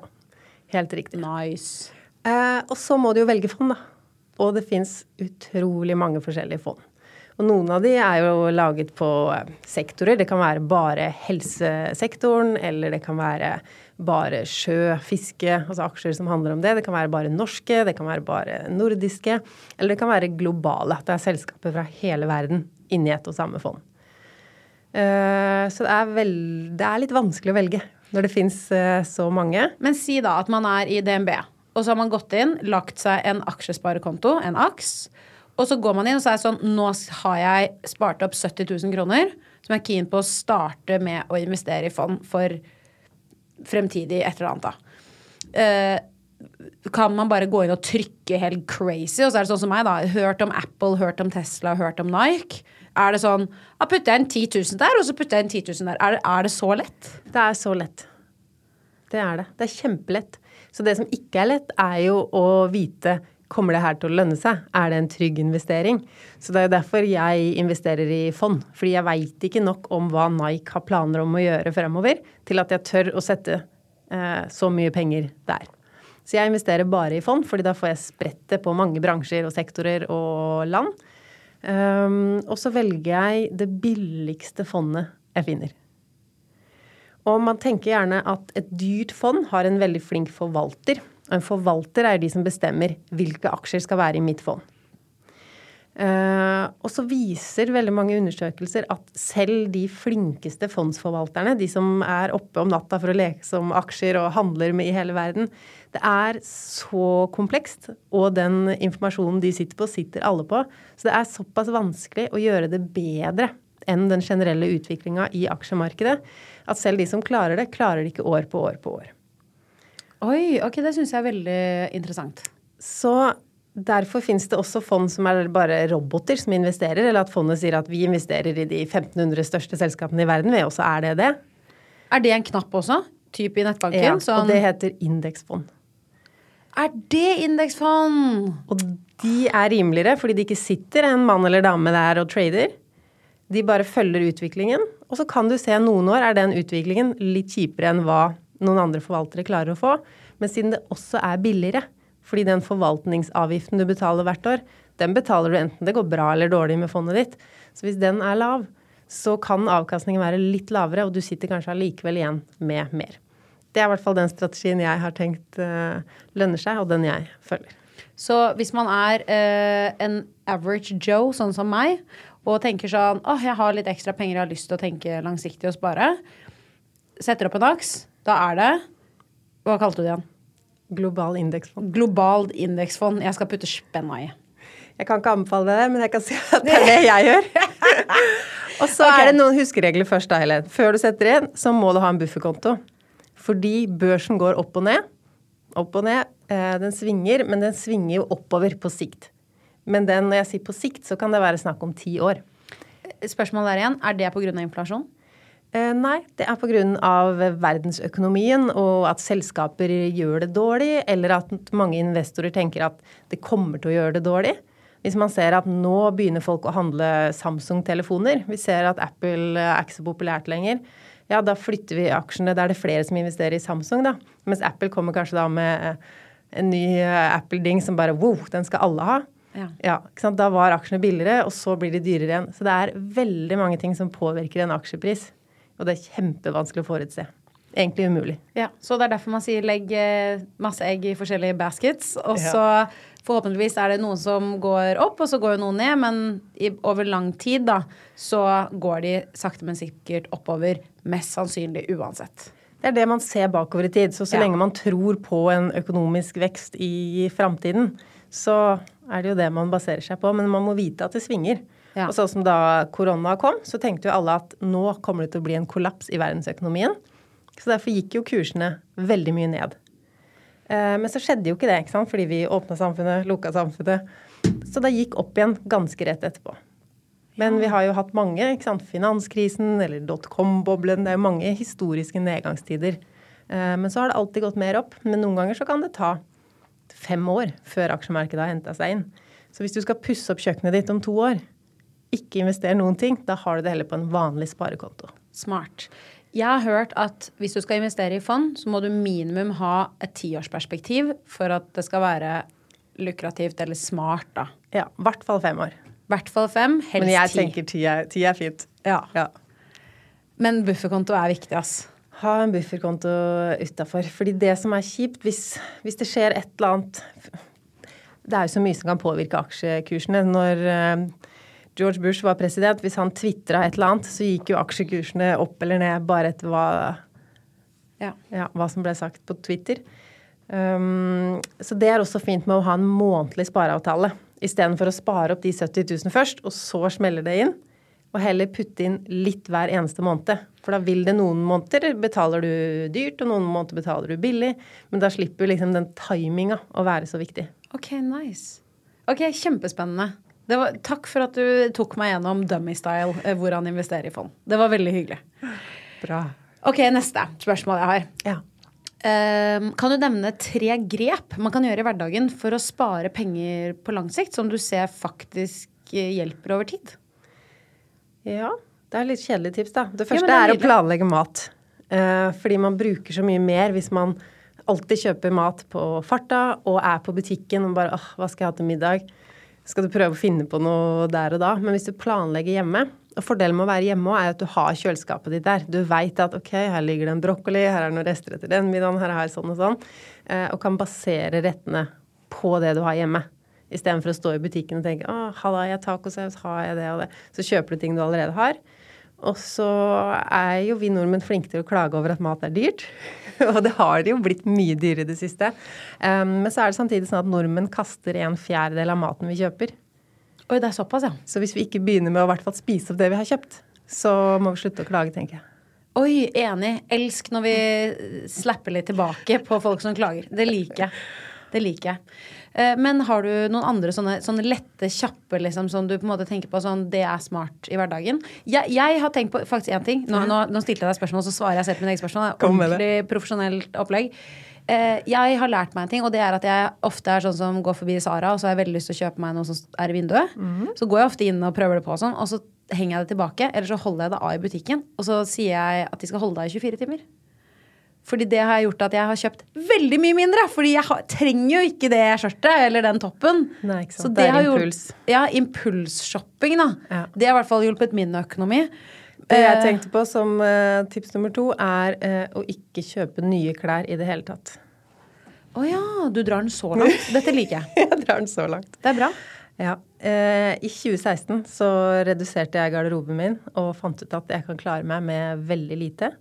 Speaker 3: helt riktig.
Speaker 2: Nice.
Speaker 3: Eh, og så må du jo velge fond, da. Og det fins utrolig mange forskjellige fond. Og noen av de er jo laget på eh, sektorer. Det kan være bare helsesektoren, eller det kan være bare sjø, fiske, altså aksjer som handler om det. Det kan være bare norske, det kan være bare nordiske, eller det kan være globale. At det er selskaper fra hele verden inni ett og samme fond. Eh, så det er, vel, det er litt vanskelig å velge når det fins så mange.
Speaker 2: Men si da at man er i DNB, og så har man gått inn, lagt seg en aksjesparekonto, en AKS, og så går man inn og så er det sånn Nå har jeg spart opp 70 000 kroner som jeg er keen på å starte med å investere i fond for fremtidig et eller annet, da. Eh, kan man bare gå inn og trykke helt crazy, og så er det sånn som meg, da. Hørt om Apple, hørt om Tesla, hørt om Nike. Er det sånn Da putter jeg en 10 000 der, og så putter jeg en 10 000 der. Er det, er det så lett?
Speaker 3: Det er så lett. Det er det. Det er kjempelett. Så det som ikke er lett, er jo å vite Kommer det her til å lønne seg? Er det en trygg investering? Så det er derfor jeg investerer i fond. Fordi jeg veit ikke nok om hva Nike har planer om å gjøre fremover, til at jeg tør å sette eh, så mye penger der. Så jeg investerer bare i fond, fordi da får jeg spredt det på mange bransjer og sektorer og land. Um, og så velger jeg det billigste fondet jeg finner. Og man tenker gjerne at et dyrt fond har en veldig flink forvalter. Og en forvalter er de som bestemmer hvilke aksjer skal være i mitt fond. Uh, og så viser veldig mange undersøkelser at selv de flinkeste fondsforvalterne, de som er oppe om natta for å leke som aksjer og handler med i hele verden, det er så komplekst, og den informasjonen de sitter på, sitter alle på. Så det er såpass vanskelig å gjøre det bedre enn den generelle utviklinga i aksjemarkedet, at selv de som klarer det, klarer det ikke år på år på år.
Speaker 2: Oi, ok, det syns jeg er veldig interessant.
Speaker 3: Så Derfor finnes det også fond som er bare roboter som investerer, eller at fondet sier at vi investerer i de 1500 største selskapene i verden, vi også er det det.
Speaker 2: Er det en knapp også? Type i nettbanken?
Speaker 3: Ja,
Speaker 2: sånn...
Speaker 3: og det heter indeksfond.
Speaker 2: Er det indeksfond?
Speaker 3: Og de er rimeligere fordi det ikke sitter en mann eller dame der og trader. De bare følger utviklingen, og så kan du se noen år er den utviklingen litt kjipere enn hva noen andre forvaltere klarer å få. Men siden det også er billigere, fordi den forvaltningsavgiften du betaler hvert år, den betaler du enten det går bra eller dårlig med fondet ditt. Så hvis den er lav, så kan avkastningen være litt lavere, og du sitter kanskje allikevel igjen med mer. Det er i hvert fall den strategien jeg har tenkt uh, lønner seg, og den jeg følger.
Speaker 2: Så hvis man er uh, en average Joe, sånn som meg, og tenker sånn åh, oh, jeg har litt ekstra penger, jeg har lyst til å tenke langsiktig og spare, setter opp en aks, da er det Hva kalte du det igjen?
Speaker 3: Global indeksfond.
Speaker 2: Globalt indeksfond. Jeg skal putte spenna i.
Speaker 3: Jeg kan ikke anbefale det, men jeg kan si at det er det jeg gjør. og så okay. er det noen huskeregler først, da, Helen. Før du setter inn, så må du ha en bufferkonto. Fordi børsen går opp og ned. Opp og ned. Eh, den svinger, men den svinger jo oppover på sikt. Men den, når jeg sier på sikt, så kan det være snakk om ti år.
Speaker 2: Spørsmålet der igjen, er det pga. inflasjon?
Speaker 3: Eh, nei, det er pga. verdensøkonomien og at selskaper gjør det dårlig, eller at mange investorer tenker at det kommer til å gjøre det dårlig. Hvis man ser at nå begynner folk å handle Samsung-telefoner, vi ser at Apple er ikke så populært lenger, ja, da flytter vi aksjene. Da er det flere som investerer i Samsung, da. Mens Apple kommer kanskje da med en ny Apple-ding som bare wow, den skal alle ha. Ja. ja da var aksjene billigere, og så blir de dyrere igjen. Så det er veldig mange ting som påvirker en aksjepris. Og det er kjempevanskelig å forutse. Egentlig umulig.
Speaker 2: Ja, Så det er derfor man sier legg eh, masse egg i forskjellige baskets. Og så forhåpentligvis er det noen som går opp, og så går jo noen ned. Men i, over lang tid da, så går de sakte, men sikkert oppover. Mest sannsynlig uansett.
Speaker 3: Det er det man ser bakover i tid. Så så ja. lenge man tror på en økonomisk vekst i framtiden, så er det jo det man baserer seg på. Men man må vite at det svinger. Ja. Og sånn som da korona kom, så tenkte jo alle at nå kommer det til å bli en kollaps i verdensøkonomien. Så derfor gikk jo kursene veldig mye ned. Eh, men så skjedde jo ikke det, ikke sant? fordi vi åpna samfunnet, lukka samfunnet. Så det gikk opp igjen ganske rett etterpå. Men vi har jo hatt mange. ikke sant? Finanskrisen eller dotcom-boblen. Det er jo mange historiske nedgangstider. Eh, men så har det alltid gått mer opp. Men noen ganger så kan det ta fem år før aksjemarkedet har henta seg inn. Så hvis du skal pusse opp kjøkkenet ditt om to år, ikke investere noen ting. Da har du det heller på en vanlig sparekonto.
Speaker 2: Smart. Jeg har hørt at hvis du skal investere i fond, så må du minimum ha et tiårsperspektiv for at det skal være lukrativt eller smart, da.
Speaker 3: Ja. I hvert fall fem år.
Speaker 2: Hvert fall fem, helst ti.
Speaker 3: Men jeg tenker ti er, ti er fint.
Speaker 2: Ja. ja. Men bufferkonto er viktig, ass.
Speaker 3: Ha en bufferkonto utafor. Fordi det som er kjipt, hvis, hvis, det skjer et eller annet Det er jo så mye som kan påvirke aksjekursene. Når eh, George Bush var president, hvis han tvitra et eller annet, så gikk jo aksjekursene opp eller ned bare etter hva, ja. Ja, hva som ble sagt på Twitter. Um, så det er også fint med å ha en månedlig spareavtale. Istedenfor å spare opp de 70 000 først, og så smeller det inn. Og heller putte inn litt hver eneste måned. For da vil det noen måneder betaler du dyrt, og noen måneder betaler du billig. Men da slipper liksom den timinga å være så viktig.
Speaker 2: Ok, nice. Ok, kjempespennende. Var, takk for at du tok meg gjennom dummy-style, eh, hvordan investere i fond. Det var veldig hyggelig.
Speaker 3: Bra.
Speaker 2: Ok, neste spørsmål jeg har.
Speaker 3: Ja.
Speaker 2: Um, kan du nevne tre grep man kan gjøre i hverdagen for å spare penger på lang sikt, som du ser faktisk eh, hjelper over tid?
Speaker 3: Ja, det er litt kjedelig tips, da. Det første ja, det er, er å planlegge mat. Uh, fordi man bruker så mye mer hvis man alltid kjøper mat på farta og er på butikken og bare åh, hva skal jeg ha til middag? skal du prøve å finne på noe der og da. Men hvis du planlegger hjemme og Fordelen med å være hjemme er at du har kjøleskapet ditt der. Du veit at ok, her ligger det en brokkoli, her er det noen rester etter den middagen, her jeg sånn og sånn. Eh, og kan basere rettene på det du har hjemme. Istedenfor å stå i butikken og tenke å, har jeg tacosaus, har jeg det og det. Så kjøper du ting du allerede har. Og så er jo vi nordmenn flinke til å klage over at mat er dyrt. og det har det jo blitt mye dyrere i det siste. Um, men så er det samtidig sånn at nordmenn kaster en fjerdedel av maten vi kjøper.
Speaker 2: Oi, det er såpass, ja.
Speaker 3: Så hvis vi ikke begynner med å hvert fall spise opp det vi har kjøpt, så må vi slutte å klage, tenker jeg.
Speaker 2: Oi, enig. Elsk når vi slapper litt tilbake på folk som klager. Det liker jeg. Det liker jeg. Eh, men har du noen andre sånne, sånne lette, kjappe liksom, som du på en måte tenker på sånn Det er smart i hverdagen? Jeg, jeg har tenkt på faktisk én ting. Nå, nå, nå, stilte jeg deg spørsmål, så svarer jeg selv på mitt eget spørsmål. Ordentlig profesjonelt opplegg. Eh, jeg har lært meg en ting, og det er at jeg ofte er sånn som går forbi Sara, og så har jeg veldig lyst til å kjøpe meg noe som er i vinduet. Mm. Så går jeg ofte inn og prøver det på, og sånn, og så henger jeg det tilbake. Eller så holder jeg det av i butikken, og så sier jeg at de skal holde det av i 24 timer. Fordi det har gjort at jeg har kjøpt veldig mye mindre. Fordi jeg har, trenger jo ikke det skjørtet eller den toppen.
Speaker 3: Nei, ikke sant. Så det, det er impuls.
Speaker 2: Gjort, ja, impulsshopping, da. Ja. Det har i hvert fall hjulpet min økonomi.
Speaker 3: Det jeg eh, tenkte på som uh, tips nummer to, er uh, å ikke kjøpe nye klær i det hele tatt.
Speaker 2: Å oh, ja, du drar den så langt. Dette liker jeg.
Speaker 3: jeg drar den så langt.
Speaker 2: Det er bra.
Speaker 3: Ja. Uh, I 2016 så reduserte jeg garderoben min og fant ut at jeg kan klare meg med veldig lite.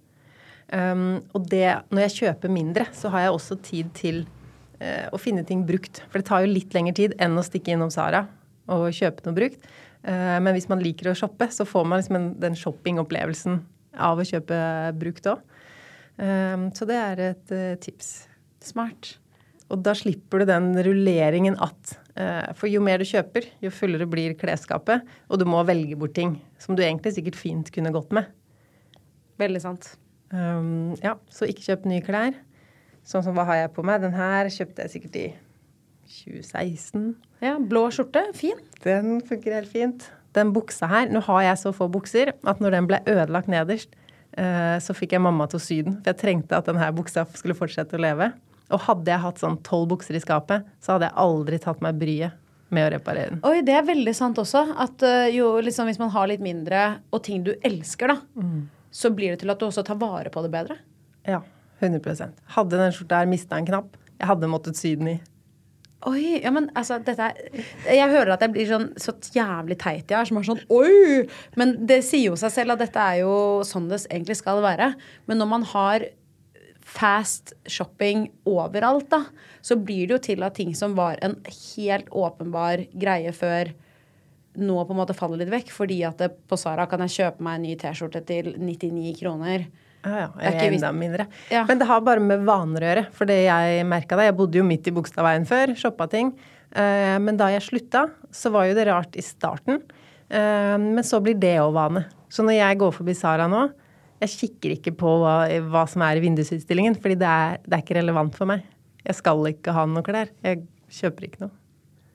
Speaker 3: Um, og det, når jeg kjøper mindre, så har jeg også tid til å finne ting brukt. For det tar jo litt lengre tid enn å stikke innom Sara og kjøpe noe brukt. Uh, men hvis man liker å shoppe, så får man liksom den shoppingopplevelsen av å kjøpe brukt òg. Um, så det er et uh, tips.
Speaker 2: Smart.
Speaker 3: Og da slipper du den rulleringen at For jo mer du kjøper, jo fullere blir klesskapet. Og du må velge bort ting som du egentlig sikkert fint kunne gått med.
Speaker 2: Veldig sant.
Speaker 3: Um, ja, så ikke kjøp nye klær. Sånn som hva har jeg på meg? Den her kjøpte jeg sikkert i 2016.
Speaker 2: Ja, Blå skjorte. Fin.
Speaker 3: Den funker helt fint. Den buksa her Nå har jeg så få bukser at når den ble ødelagt nederst, eh, så fikk jeg mamma til å sy den. For jeg trengte at denne buksa skulle fortsette å leve. Og hadde jeg hatt sånn tolv bukser i skapet, så hadde jeg aldri tatt meg bryet med å reparere den.
Speaker 2: Oi, det er veldig sant også. At uh, jo, liksom, hvis man har litt mindre, og ting du elsker, da, mm. Så blir det til at du også tar vare på det bedre.
Speaker 3: Ja. 100% Hadde den skjorta her mista en knapp, jeg hadde måttet sy den i.
Speaker 2: Oi, ja, men altså, dette er Jeg hører at jeg blir sånn så jævlig teit jeg er, som er sånn oi! Men det sier jo seg selv at dette er jo sånn det egentlig skal være. Men når man har fast shopping overalt, da, så blir det jo til at ting som var en helt åpenbar greie før, nå på en måte faller litt vekk. Fordi at det, på Sara kan jeg kjøpe meg en ny T-skjorte til 99 kroner.
Speaker 3: Ja, ja. Jeg er enda mindre. Ja. Men det har bare med vaner å gjøre. For det jeg merka da Jeg bodde jo midt i Bogstadveien før, shoppa ting. Eh, men da jeg slutta, så var jo det rart i starten. Eh, men så blir det òg vane. Så når jeg går forbi Sara nå, jeg kikker ikke på hva, hva som er i vindusutstillingen, fordi det er, det er ikke relevant for meg. Jeg skal ikke ha noe klær. Jeg kjøper ikke noe.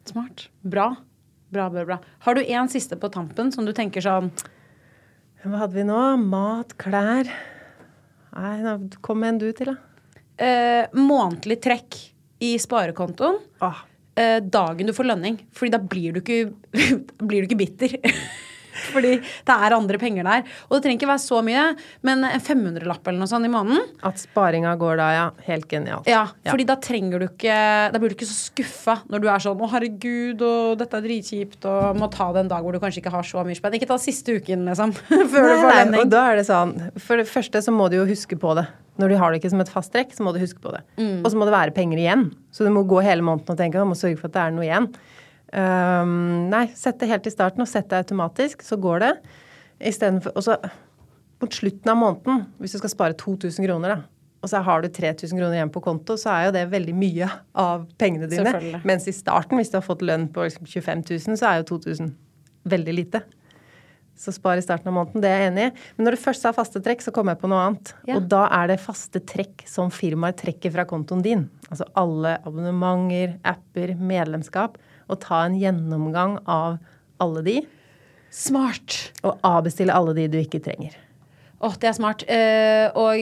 Speaker 2: Smart. Bra. Bra, bra, bra. Har du en siste på tampen som du tenker sånn
Speaker 3: Hva hadde vi nå? Mat, klær. Nei, nå kom med en du til, da.
Speaker 2: Eh, månedlig trekk i sparekontoen. Ah. Eh, dagen du får lønning. Fordi da blir du ikke, blir du ikke bitter. Fordi det er andre penger der. Og det trenger ikke være så mye, men en 500-lapp eller noe sånt i måneden.
Speaker 3: At sparinga går da, ja. Helt genialt.
Speaker 2: Ja, fordi ja. da trenger du ikke Da blir du ikke så skuffa når du er sånn 'Å, herregud, og dette er dritkjipt', og må ta det en dag hvor du kanskje ikke har så mye spenn. Ikke ta siste uken, liksom. Før
Speaker 3: nei, du får lønning. Og da er det sånn For det første så må du jo huske på det. Når du har det ikke som et fast trekk, så må du huske på det. Mm. Og så må det være penger igjen. Så du må gå hele måneden og tenke du må sørge for at det er noe igjen. Um, nei, sett det helt i starten, og sett det automatisk, så går det. Istedenfor Og så mot slutten av måneden, hvis du skal spare 2000 kroner, da, og så har du 3000 kroner igjen på konto, så er jo det veldig mye av pengene dine. Mens i starten, hvis du har fått lønn på liksom 25 000, så er jo 2000 veldig lite. Så spar i starten av måneden, det er jeg enig i. Men når du først sa faste trekk, så kommer jeg på noe annet. Ja. Og da er det faste trekk som firmaer trekker fra kontoen din. Altså alle abonnementer, apper, medlemskap og ta en gjennomgang av alle de.
Speaker 2: Smart.
Speaker 3: Og avbestille alle de du ikke trenger.
Speaker 2: Åh, det er smart. Eh, og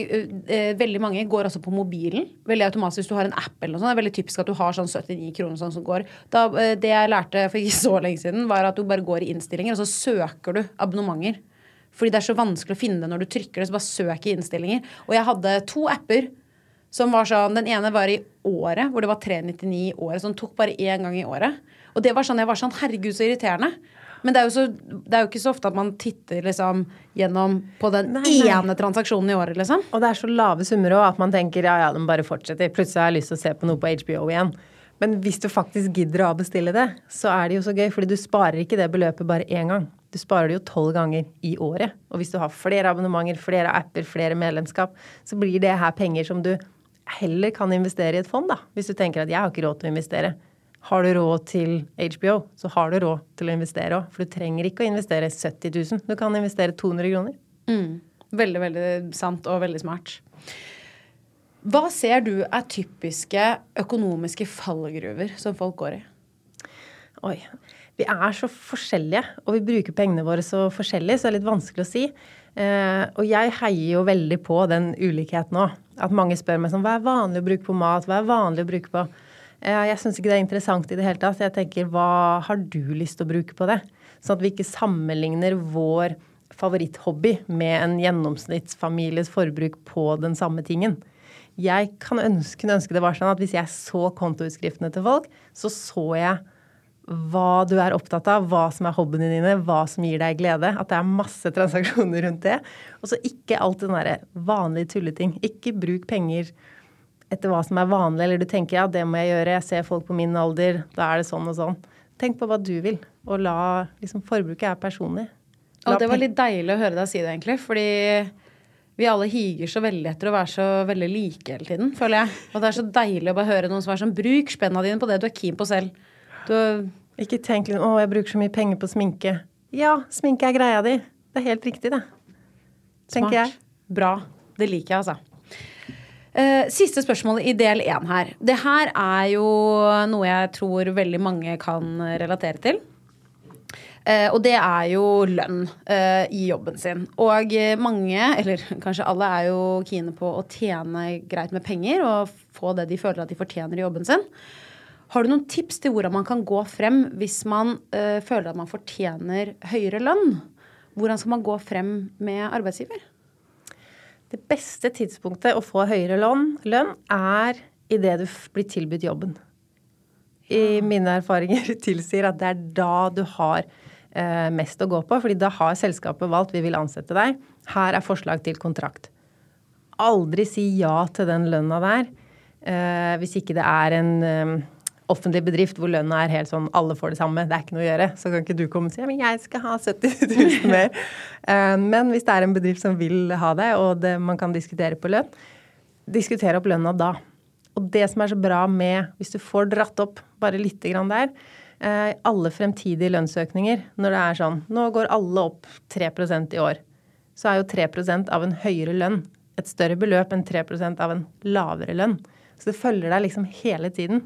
Speaker 2: eh, veldig mange går også på mobilen. Veldig automatisk hvis du har en app eller noe sånt. Det er veldig typisk at du har sånn 79 kroner sånn som går. Da, eh, det jeg lærte for ikke så lenge siden, var at du bare går i innstillinger, og så søker du abonnementer. Fordi det er så vanskelig å finne det når du trykker det, så bare søk i innstillinger. Og jeg hadde to apper som var sånn Den ene var i året, hvor det var 399 i året. Så den tok bare én gang i året. Og det var sånn, jeg var sånn Herregud, så irriterende. Men det er, jo så, det er jo ikke så ofte at man titter liksom gjennom på den
Speaker 3: Nei, nei.
Speaker 2: ene transaksjonen i året, liksom.
Speaker 3: Og det er så lave summer òg at man tenker ja, ja, de bare fortsetter. Plutselig har jeg lyst til å se på noe på HBO igjen. Men hvis du faktisk gidder å bestille det, så er det jo så gøy, fordi du sparer ikke det beløpet bare én gang. Du sparer det jo tolv ganger i året. Og hvis du har flere abonnementer, flere apper, flere medlemskap, så blir det her penger som du heller kan investere i et fond, da. Hvis du tenker at jeg har ikke råd til å investere. Har du råd til HBO, så har du råd til å investere òg. For du trenger ikke å investere 70 000. Du kan investere 200 kroner.
Speaker 2: Veldig, veldig sant og veldig smart. Hva ser du er typiske økonomiske fallgruver som folk går i?
Speaker 3: Oi. Vi er så forskjellige, og vi bruker pengene våre så forskjellig, så det er litt vanskelig å si. Eh, og jeg heier jo veldig på den ulikheten òg. At mange spør meg sånn Hva er vanlig å bruke på mat? Hva er vanlig å bruke på eh, Jeg syns ikke det er interessant i det hele tatt. Jeg tenker hva har du lyst til å bruke på det? Sånn at vi ikke sammenligner vår favoritthobby med en gjennomsnittsfamilies forbruk på den samme tingen. Jeg ønske, kunne ønske det var sånn at hvis jeg så kontoutskriftene til folk, så så jeg hva du er opptatt av, hva som er hobbyene dine, hva som gir deg glede. At det er masse transaksjoner rundt det. Og så ikke alt den derre vanlige tulleting. Ikke bruk penger etter hva som er vanlig, eller du tenker ja, det må jeg gjøre, jeg ser folk på min alder, da er det sånn og sånn. Tenk på hva du vil, og la liksom Forbruket er personlig. La
Speaker 2: Og det var litt deilig å høre deg si det, egentlig. Fordi vi alle higer så veldig etter å være så veldig like hele tiden, føler jeg. Og det er så deilig å bare høre noen som er sånn Bruk spenna dine på det du er keen på selv. Du,
Speaker 3: Ikke tenk litt 'Å, jeg bruker så mye penger på sminke'. Ja, sminke er greia di. Det er helt riktig, det. Tenker
Speaker 2: smart.
Speaker 3: jeg.
Speaker 2: Bra. Det liker jeg, altså. Eh, siste spørsmål i del én her. Det her er jo noe jeg tror veldig mange kan relatere til. Eh, og det er jo lønn eh, i jobben sin. Og mange, eller kanskje alle, er jo kine på å tjene greit med penger og få det de føler at de fortjener i jobben sin. Har du noen tips til hvordan man kan gå frem hvis man eh, føler at man fortjener høyere lønn? Hvordan skal man gå frem med arbeidsgiver?
Speaker 3: Det beste tidspunktet å få høyere lønn, lønn er idet du blir tilbudt jobben. I mine erfaringer tilsier at det er da du har eh, mest å gå på. fordi da har selskapet valgt vi vil ansette deg. Her er forslag til kontrakt. Aldri si ja til den lønna der Uh, hvis ikke det er en eh, offentlig bedrift hvor lønna er helt sånn alle får det samme, det er ikke noe å gjøre. Så kan ikke du komme og si men jeg skal ha 70 000 mer. Eh, men hvis det er en bedrift som vil ha det, og det, man kan diskutere på lønn, diskutere opp lønna da. Og det som er så bra med, hvis du får dratt opp bare lite grann der, eh, alle fremtidige lønnsøkninger, når det er sånn Nå går alle opp 3% i år. Så er jo 3% av en høyere lønn et større beløp enn 3% av en lavere lønn. Så det følger deg liksom hele tiden.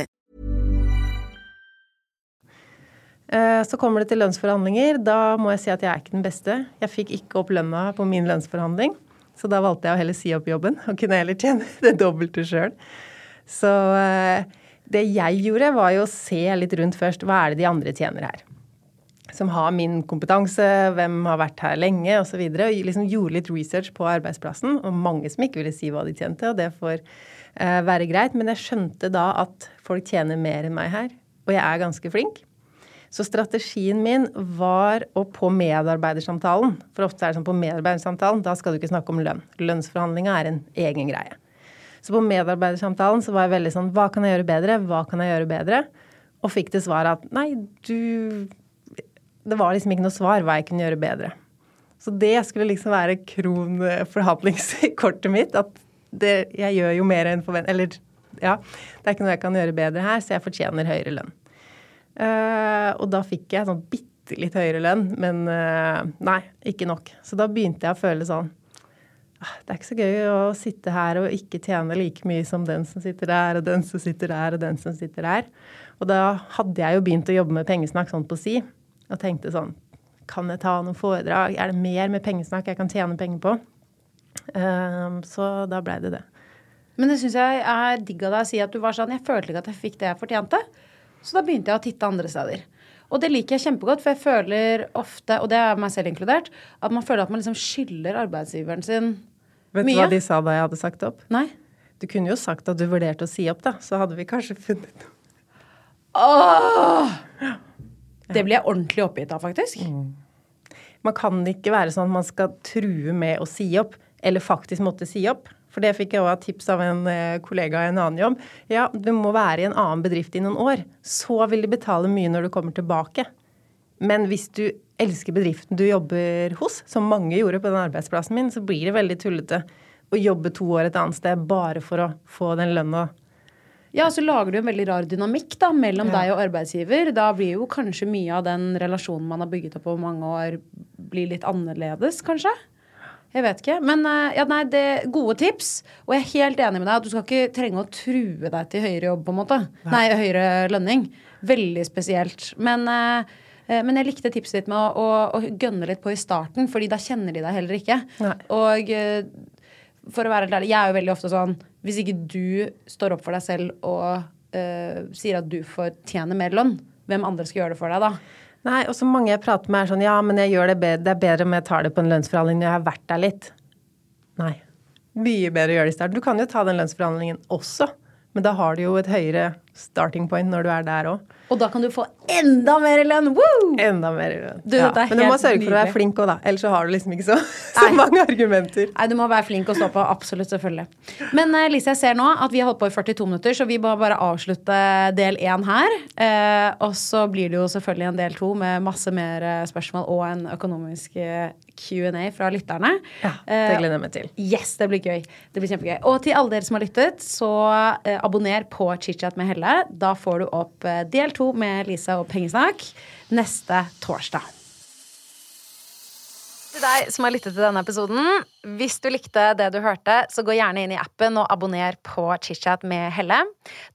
Speaker 3: Så kommer det til lønnsforhandlinger. Da må jeg si at jeg er ikke den beste. Jeg fikk ikke opp lønna på min lønnsforhandling, så da valgte jeg å heller si opp jobben og kunne heller tjene det dobbelte sjøl. Så eh, det jeg gjorde, var jo å se litt rundt først. Hva er det de andre tjener her? Som har min kompetanse, hvem har vært her lenge osv. Og, så og liksom gjorde litt research på arbeidsplassen. Og mange som ikke ville si hva de tjente, og det får eh, være greit. Men jeg skjønte da at folk tjener mer enn meg her, og jeg er ganske flink. Så strategien min var å på medarbeidersamtalen For ofte er det sånn på medarbeidersamtalen, da skal du ikke snakke om lønn. Lønnsforhandlinga er en egen greie. Så på medarbeidersamtalen så var jeg veldig sånn Hva kan jeg gjøre bedre? Hva kan jeg gjøre bedre? Og fikk det svaret at nei, du Det var liksom ikke noe svar hva jeg kunne gjøre bedre. Så det skulle liksom være kronforhandlingskortet mitt. At det, jeg gjør jo mer enn forvent... Eller ja, det er ikke noe jeg kan gjøre bedre her, så jeg fortjener høyere lønn. Uh, og da fikk jeg sånn bitte litt høyere lønn, men uh, nei, ikke nok. Så da begynte jeg å føle sånn ah, Det er ikke så gøy å sitte her og ikke tjene like mye som den som sitter der, og den som sitter der, og den som sitter der. Og da hadde jeg jo begynt å jobbe med pengesnakk sånn på si, og tenkte sånn Kan jeg ta noen foredrag? Er det mer med pengesnakk jeg kan tjene penger på? Uh, så da blei det det.
Speaker 2: Men det syns jeg er digg av deg å si at du var sånn Jeg følte ikke at jeg fikk det jeg fortjente. Så da begynte jeg å titte andre steder. Og det liker jeg kjempegodt, for jeg føler ofte, og det er meg selv inkludert, at man føler at man liksom skylder arbeidsgiveren sin
Speaker 3: Vet
Speaker 2: mye.
Speaker 3: du hva de sa da jeg hadde sagt opp?
Speaker 2: Nei.
Speaker 3: Du kunne jo sagt at du vurderte å si opp, da. Så hadde vi kanskje funnet noe.
Speaker 2: Åh! Det blir jeg ordentlig oppgitt av, faktisk.
Speaker 3: Man kan ikke være sånn at man skal true med å si opp, eller faktisk måtte si opp. For det fikk jeg òg tips av en eh, kollega i en annen jobb. Ja, du må være i en annen bedrift i noen år. Så vil de betale mye når du kommer tilbake. Men hvis du elsker bedriften du jobber hos, som mange gjorde på den arbeidsplassen min, så blir det veldig tullete å jobbe to år et annet sted bare for å få den lønna.
Speaker 2: Ja, så lager du en veldig rar dynamikk da, mellom
Speaker 3: Ja.
Speaker 2: deg og arbeidsgiver. Da blir jo kanskje mye av den relasjonen man har bygget opp over mange år, blir litt annerledes, kanskje? Jeg vet ikke. Men eh, ja, nei, det gode tips. Og jeg er helt enig med deg at du skal ikke trenge å true deg til høyere jobb, på en måte. Nei, høyere lønning. Veldig spesielt. Men, eh, eh, men jeg likte tipset ditt med å, å, å gønne litt på i starten, fordi da kjenner de deg heller ikke.
Speaker 3: Nei.
Speaker 2: Og for å være helt ærlig, jeg er jo veldig ofte sånn Hvis ikke du står opp for deg selv og eh, sier at du fortjener mer lønn, hvem andre skal gjøre det for deg da?
Speaker 3: Nei, og så mange jeg prater med er sånn ja, men jeg gjør det bedre, det er bedre om jeg tar det på en lønnsforhandling når jeg har vært der litt. Nei. Mye bedre å gjøre det i starten. Du kan jo ta den lønnsforhandlingen også, men da har du jo et høyere starting point når du er der òg.
Speaker 2: Og da kan du få enda mer lønn! Woo!
Speaker 3: Enda mer i lønn.
Speaker 2: Du,
Speaker 3: Ja. Men du må sørge for å være flink òg, da. Ellers så har du liksom ikke så, så mange argumenter.
Speaker 2: Nei, du må være flink og stå på. Absolutt, selvfølgelig. Men uh, Lise, jeg ser nå at vi har holdt på i 42 minutter, så vi må bare avslutte del én her. Uh, og så blir det jo selvfølgelig en del to med masse mer eh, spørsmål og en økonomisk Q&A fra lytterne.
Speaker 3: Ja, det gleder jeg meg til.
Speaker 2: Yes, det blir gøy. Det blir kjempegøy. Og til alle dere som har lyttet, så eh, abonner på ChitChat med Helle. Da får du opp eh, del to med Lisa og Pengesnakk neste torsdag. Til deg som har lyttet til denne episoden, hvis du likte det du hørte, så gå gjerne inn i appen og abonner på ChitChat med Helle.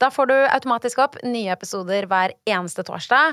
Speaker 2: Da får du automatisk opp nye episoder hver eneste torsdag.